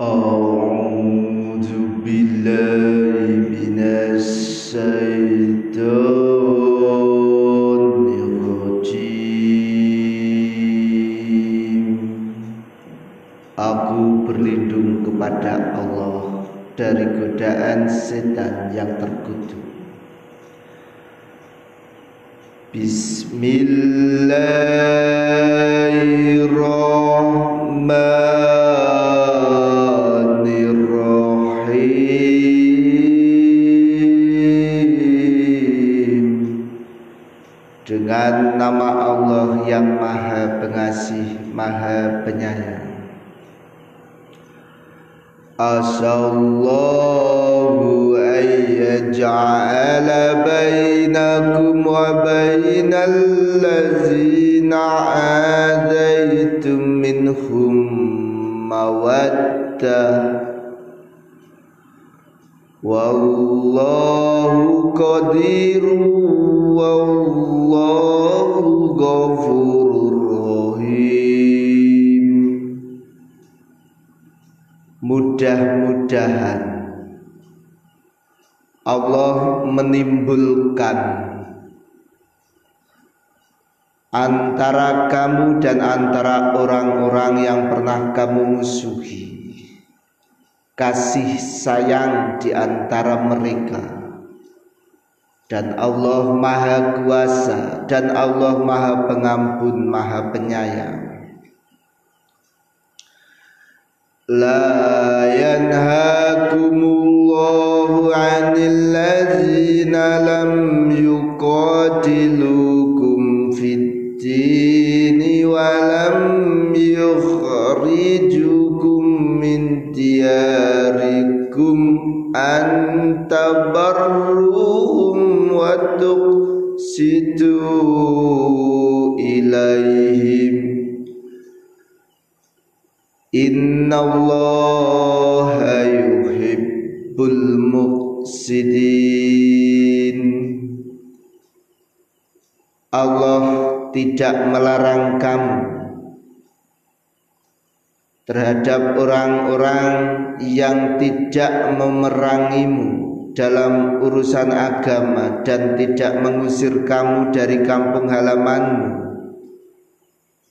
أعوذ بالله من الشيطان الرجيم Aku berlindung kepada Allah dari godaan setan yang terkutuk Bismillahirrahmanirrahim Yang maha pengasih, maha penyayang. Asallahu ayyaj'ala bainakum wa bainal ladzina adaitum minhum mawaddah Wallahu qadirun wallahu ghafurur rahim. Mudah-mudahan Allah menimbulkan antara kamu dan antara orang-orang yang pernah kamu musuhi kasih sayang di antara mereka dan Allah maha kuasa dan Allah maha pengampun maha penyayang. La yanhakumullahu 'anil ladzina lam yuqatilukum fid dini wa lam yukhrijukum min diyarikum an tabarruhum tuqsitu ilaihim. Innallaha yuhibbul muqsidin Allah tidak melarang kamu terhadap orang-orang yang tidak memerangimu dalam urusan agama dan tidak mengusir kamu dari kampung halamanmu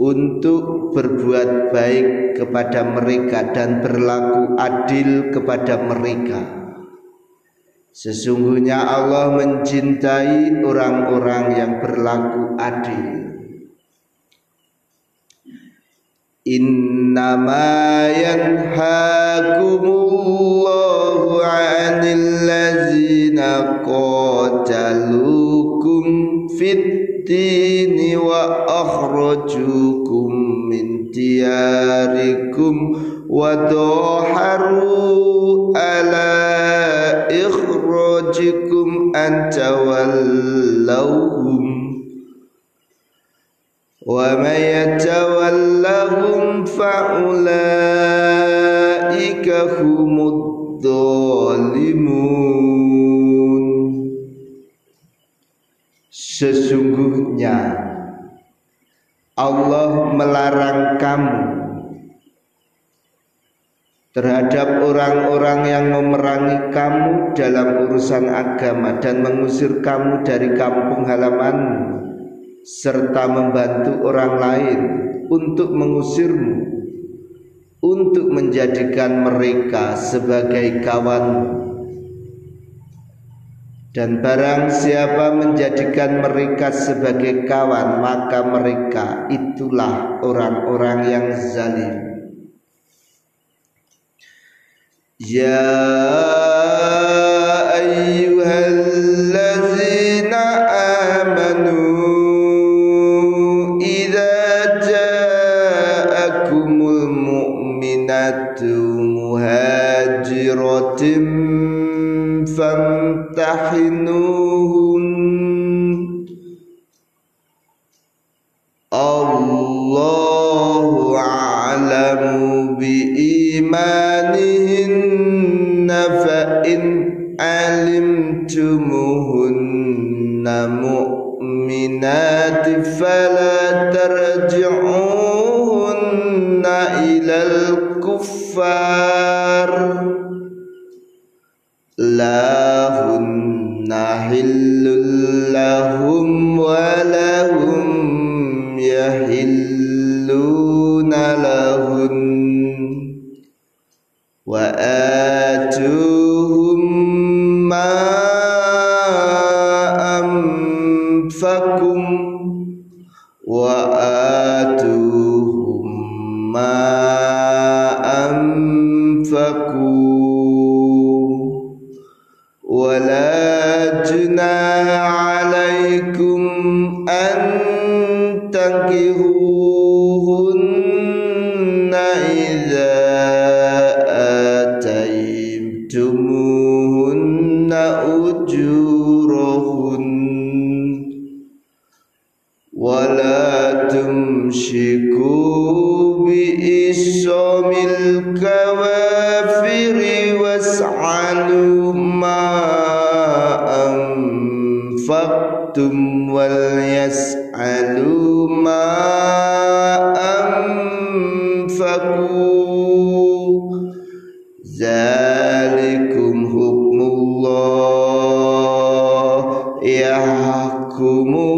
untuk berbuat baik kepada mereka dan berlaku adil kepada mereka. Sesungguhnya Allah mencintai orang-orang yang berlaku adil. Innama yanhakumullahu عن الذين قاتلوكم في الدين وأخرجوكم من دياركم وظاهروا على إخراجكم أن تولوهم ومن يتولهم فأولئك هم dhalimun Sesungguhnya Allah melarang kamu terhadap orang-orang yang memerangi kamu dalam urusan agama dan mengusir kamu dari kampung halamanmu serta membantu orang lain untuk mengusirmu untuk menjadikan mereka sebagai kawanmu dan barang siapa menjadikan mereka sebagai kawan maka mereka itulah orang-orang yang zalim. Ya الله أعلم بإيمانهن فإن علمتموهن مؤمنات فلا ترجعوهن إلى الكفار. لا هن حل لهم ولهم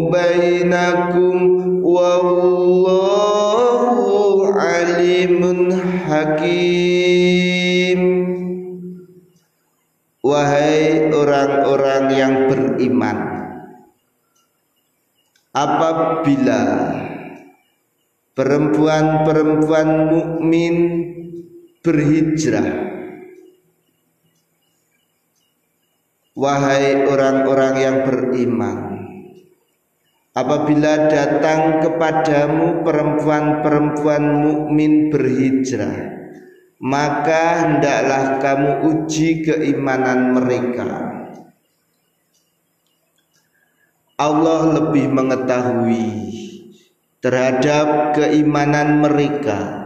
bainakum wallahu alimun hakim Wahai orang-orang yang beriman apabila perempuan-perempuan mukmin berhijrah wahai orang-orang yang beriman apabila datang kepadamu perempuan-perempuan mukmin berhijrah maka hendaklah kamu uji keimanan mereka Allah lebih mengetahui terhadap keimanan mereka.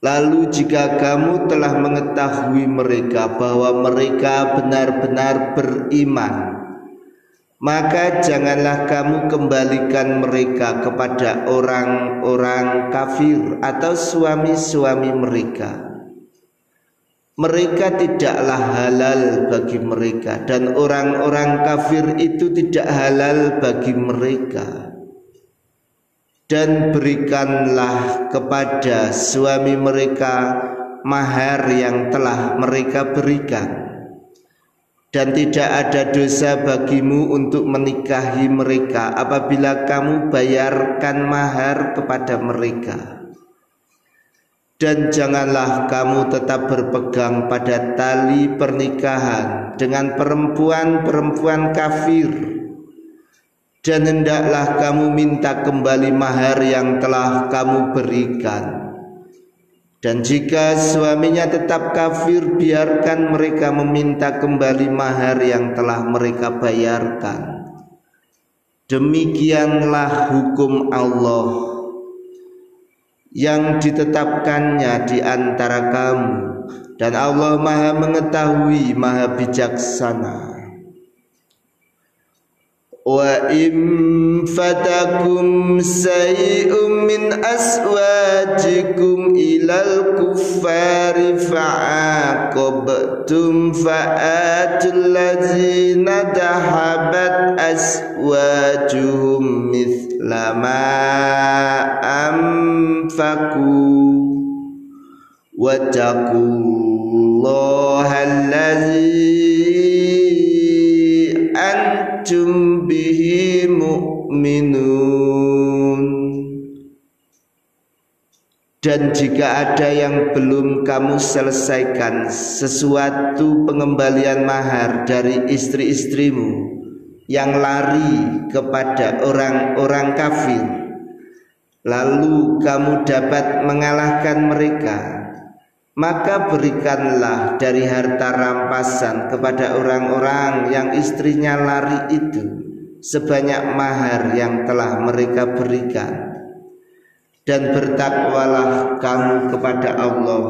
Lalu jika kamu telah mengetahui mereka bahwa mereka benar-benar beriman, maka janganlah kamu kembalikan mereka kepada orang-orang kafir atau suami-suami mereka. Mereka tidaklah halal bagi mereka dan orang-orang kafir itu tidak halal bagi mereka. Dan berikanlah kepada suami mereka mahar yang telah mereka berikan dan tidak ada dosa bagimu untuk menikahi mereka. Apabila kamu bayarkan mahar kepada mereka. Dan janganlah kamu tetap berpegang pada tali pernikahan dengan perempuan-perempuan kafir. Dan hendaklah kamu minta kembali mahar yang telah kamu berikan dan jika suaminya tetap kafir biarkan mereka meminta kembali mahar yang telah mereka bayarkan. Demikianlah hukum Allah yang ditetapkannya di antara kamu. Dan Allah Maha mengetahui Maha bijaksana وإن فتكم شيء من أسواجكم إلى الكفار فعاقبتم فآتوا الذين ذهبت أسواجهم مثل ما أنفقوا واتقوا الله الذي antum bihi mu'minun. Dan jika ada yang belum kamu selesaikan sesuatu pengembalian mahar dari istri-istrimu yang lari kepada orang-orang kafir lalu kamu dapat mengalahkan mereka maka berikanlah dari harta rampasan kepada orang-orang yang istrinya lari itu sebanyak mahar yang telah mereka berikan. Dan bertakwalah kamu kepada Allah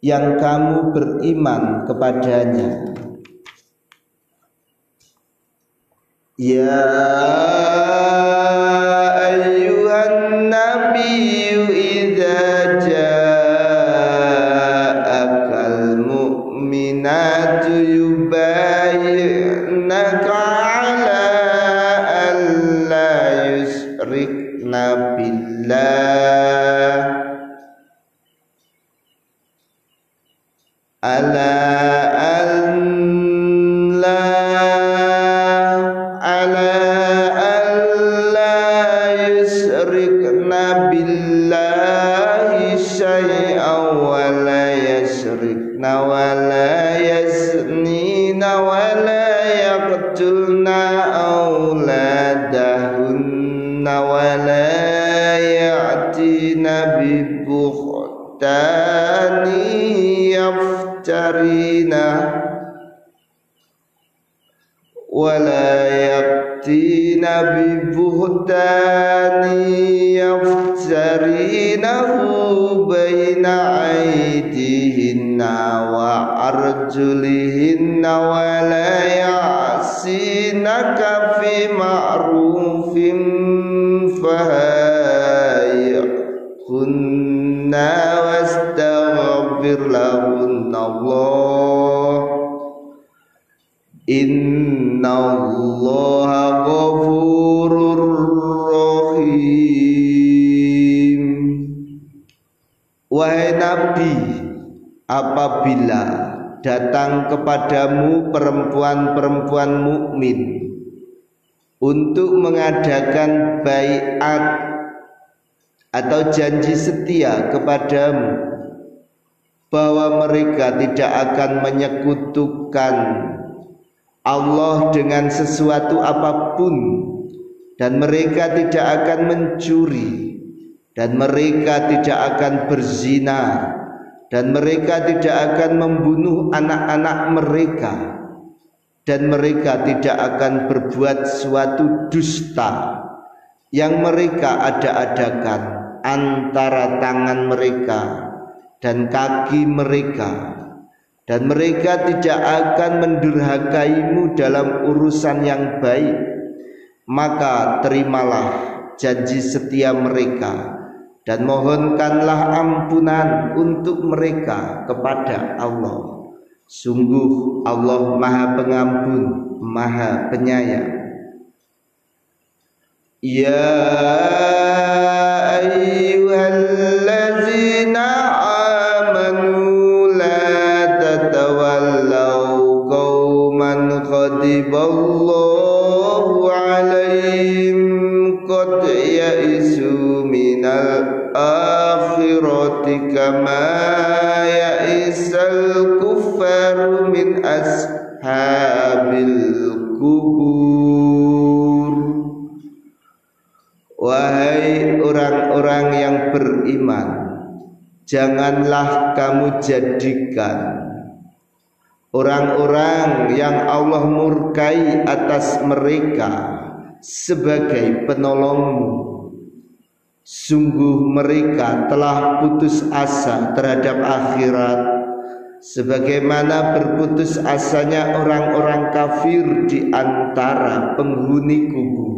yang kamu beriman kepadanya. Ya ألا أن لا على أن لا يشركن بالله شيئا ولا يشركن ولا يزنين ولا يقتلن أولادهن ولا يأتين ببختانين yaftarina ولا يأتين ببهتان يفترينه بين أيديهن وأرجلهن ولا يعصينك في معروف فهايهن واستغفر لهن Innallaha ghafurur rahim. Wahai Nabi apabila datang kepadamu perempuan-perempuan mukmin untuk mengadakan baiat atau janji setia kepadamu bahwa mereka tidak akan menyekutukan Allah dengan sesuatu apa pun dan mereka tidak akan mencuri dan mereka tidak akan berzina dan mereka tidak akan membunuh anak-anak mereka dan mereka tidak akan berbuat suatu dusta yang mereka ada-adakan antara tangan mereka dan kaki mereka dan mereka tidak akan mendurhakaimu dalam urusan yang baik. Maka terimalah janji setia mereka dan mohonkanlah ampunan untuk mereka kepada Allah. Sungguh Allah maha pengampun maha penyayang. Ya ayyuhallazina غضب الله عليهم قد يئسوا من الآخرة كما يئس الكفار من أصحاب القبور Wahai orang-orang yang beriman Janganlah kamu jadikan orang-orang yang Allah murkai atas mereka sebagai penolongmu. Sungguh mereka telah putus asa terhadap akhirat. Sebagaimana berputus asanya orang-orang kafir di antara penghuni kubur